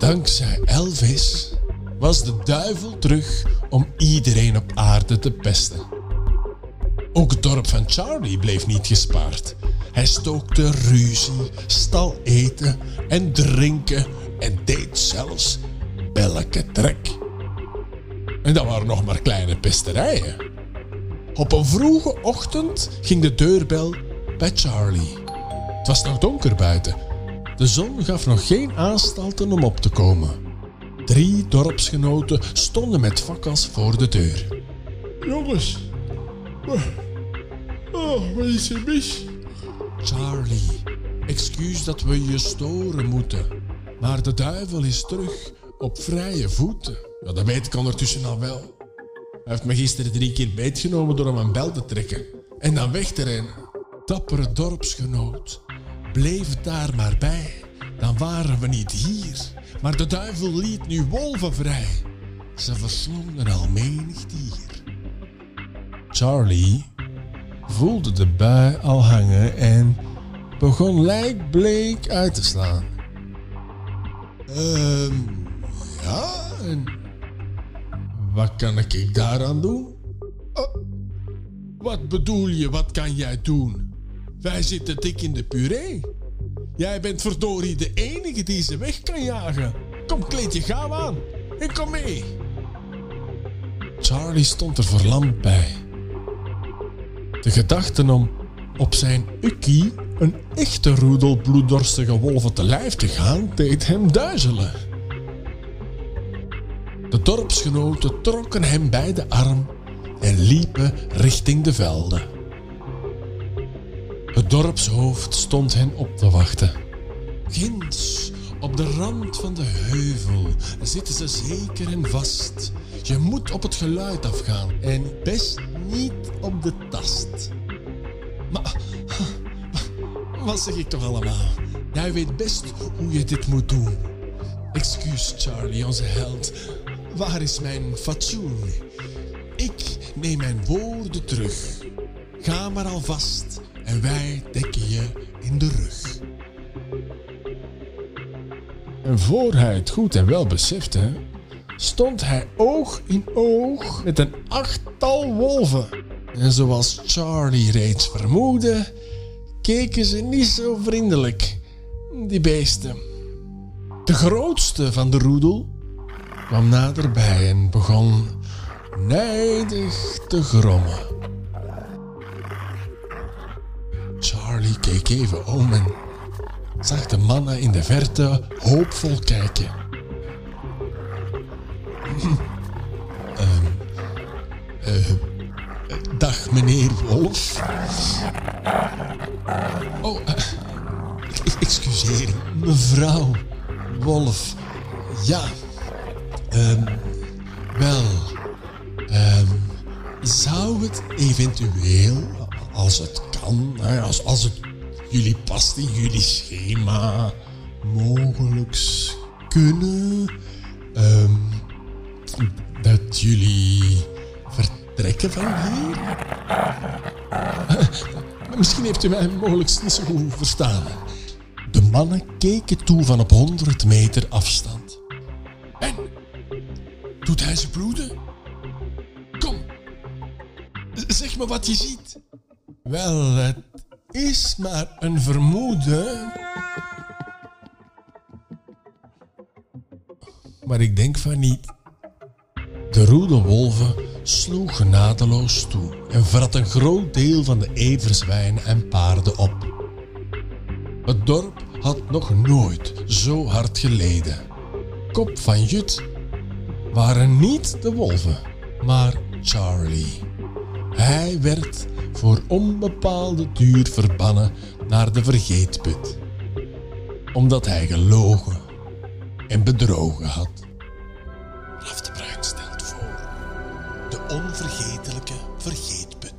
Dankzij Elvis was de duivel terug om iedereen op aarde te pesten. Ook het dorp van Charlie bleef niet gespaard. Hij stookte ruzie, stal eten en drinken en deed zelfs belke trek. En dat waren nog maar kleine pesterijen. Op een vroege ochtend ging de deurbel bij Charlie. Het was nog donker buiten. De zon gaf nog geen aanstalten om op te komen. Drie dorpsgenoten stonden met fakkels voor de deur. Jongens. Oh, wat is er mis? Charlie, excuus dat we je storen moeten. Maar de duivel is terug op vrije voeten. Ja, dat weet ik ondertussen al wel. Hij heeft me gisteren drie keer beetgenomen door hem een bel te trekken. En dan weg te rennen. Dappere dorpsgenoot. Bleef het daar maar bij. Dan waren we niet hier. Maar de duivel liet nu wolven vrij. Ze verslonden al menig dier. Charlie voelde de bui al hangen en begon lijkbleek uit te slaan. Ehm, ja, en wat kan ik daaraan doen? Oh, wat bedoel je, wat kan jij doen? Wij zitten dik in de puree. Jij bent verdorie de enige die ze weg kan jagen. Kom, kleed je gauw aan en kom mee. Charlie stond er verlamd bij. De gedachte om op zijn ukkie een echte roedel bloeddorstige wolven te lijf te gaan, deed hem duizelen. De dorpsgenoten trokken hem bij de arm en liepen richting de velden. Dorpshoofd stond hen op te wachten. Ginds, op de rand van de heuvel, zitten ze zeker en vast. Je moet op het geluid afgaan en best niet op de tast. Maar wat zeg ik toch allemaal? Jij weet best hoe je dit moet doen. Excuus, Charlie, onze held. Waar is mijn fatsoen? Ik neem mijn woorden terug. Ga maar alvast en wij dekken je in de rug. En voor hij het goed en wel besefte, stond hij oog in oog met een achttal wolven. En zoals Charlie reeds vermoedde, keken ze niet zo vriendelijk, die beesten. De grootste van de roedel kwam naderbij en begon nijdig te grommen. Charlie keek even om en zag de mannen in de verte hoopvol kijken. Ehm, eh, dag, meneer Wolf. Oh, ex- excuseer, mevrouw Wolf. Ja, ehm, wel, ehm, zou het eventueel, als het hè, als, als het jullie past in jullie schema, mogelijks kunnen ehm, dat jullie vertrekken van hier? Misschien heeft u mij mogelijk niet zo goed verstaan. De mannen keken toe van op 100 meter afstand. En doet hij ze bloeden? Kom, zeg me wat je ziet. Wel, het is maar een vermoeden. Maar ik denk van niet. De roede wolven sloeg genadeloos toe en vrat een groot deel van de everzwijnen en paarden op. Het dorp had nog nooit zo hard geleden. Kop van Jut waren niet de wolven, maar Charlie. Hij werd voor onbepaalde duur verbannen naar de vergeetput, omdat hij gelogen en bedrogen had. Raf de Bruin stelt voor de onvergetelijke vergeetput.